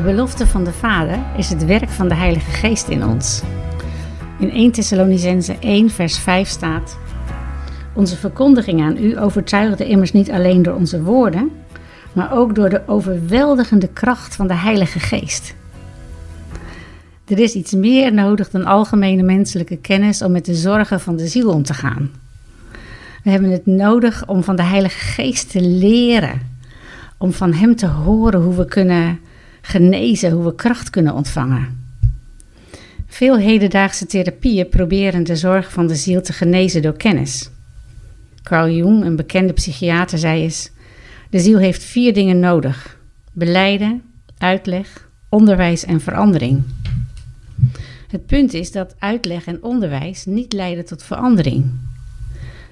De belofte van de Vader is het werk van de Heilige Geest in ons. In 1 Thessalonicense 1 vers 5 staat... Onze verkondiging aan u overtuigde immers niet alleen door onze woorden, maar ook door de overweldigende kracht van de Heilige Geest. Er is iets meer nodig dan algemene menselijke kennis om met de zorgen van de ziel om te gaan. We hebben het nodig om van de Heilige Geest te leren, om van Hem te horen hoe we kunnen genezen, hoe we kracht kunnen ontvangen. Veel hedendaagse therapieën proberen de zorg van de ziel te genezen door kennis. Carl Jung, een bekende psychiater, zei eens: De ziel heeft vier dingen nodig: beleiden, uitleg, onderwijs en verandering. Het punt is dat uitleg en onderwijs niet leiden tot verandering.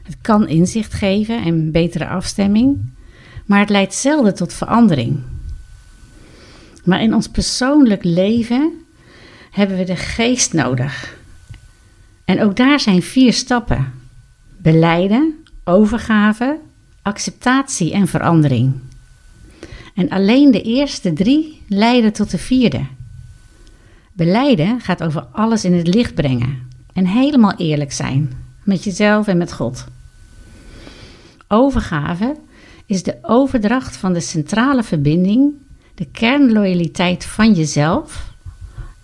Het kan inzicht geven en betere afstemming, maar het leidt zelden tot verandering. Maar in ons persoonlijk leven hebben we de geest nodig. En ook daar zijn vier stappen: beleiden, overgave, acceptatie en verandering. En alleen de eerste drie leiden tot de vierde. Beleiden gaat over alles in het licht brengen en helemaal eerlijk zijn met jezelf en met God. Overgave is de overdracht van de centrale verbinding, de kernloyaliteit van jezelf,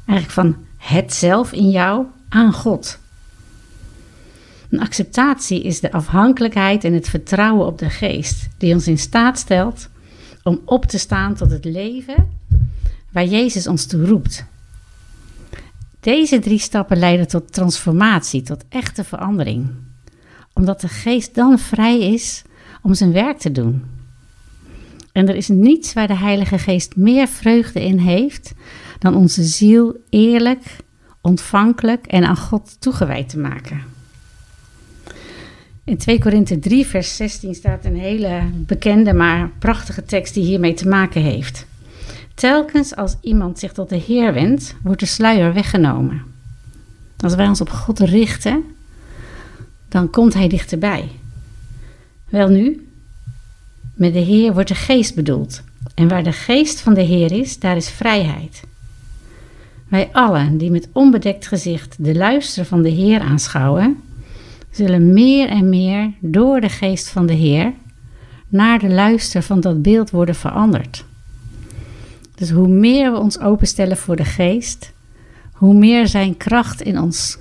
eigenlijk van het zelf in jou, aan God. Een acceptatie is de afhankelijkheid en het vertrouwen op de geest, die ons in staat stelt om op te staan tot het leven waar Jezus ons toe roept. Deze drie stappen leiden tot transformatie, tot echte verandering, omdat de geest dan vrij is om zijn werk te doen. En er is niets waar de Heilige Geest meer vreugde in heeft dan onze ziel eerlijk, ontvankelijk en aan God toegewijd te maken. In 2 Korinthe 3, vers 16 staat een hele bekende, maar prachtige tekst die hiermee te maken heeft. Telkens als iemand zich tot de Heer wendt, wordt de sluier weggenomen. Als wij ons op God richten, dan komt Hij dichterbij. Wel nu, met de Heer wordt de geest bedoeld. En waar de geest van de Heer is, daar is vrijheid. Wij allen die met onbedekt gezicht de luister van de Heer aanschouwen, zullen meer en meer door de geest van de Heer naar de luister van dat beeld worden veranderd. Dus hoe meer we ons openstellen voor de geest, hoe meer zijn kracht in ons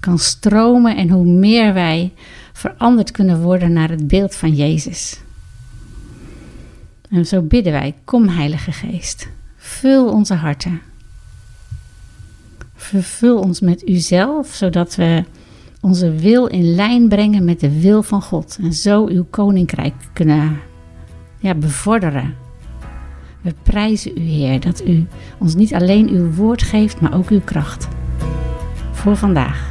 kan stromen en hoe meer wij veranderd kunnen worden naar het beeld van Jezus. En zo bidden wij, kom Heilige Geest, vul onze harten. Vervul ons met uzelf, zodat we onze wil in lijn brengen met de wil van God. En zo uw koninkrijk kunnen ja, bevorderen. We prijzen u, Heer, dat u ons niet alleen uw woord geeft, maar ook uw kracht. Voor vandaag.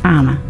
Amen.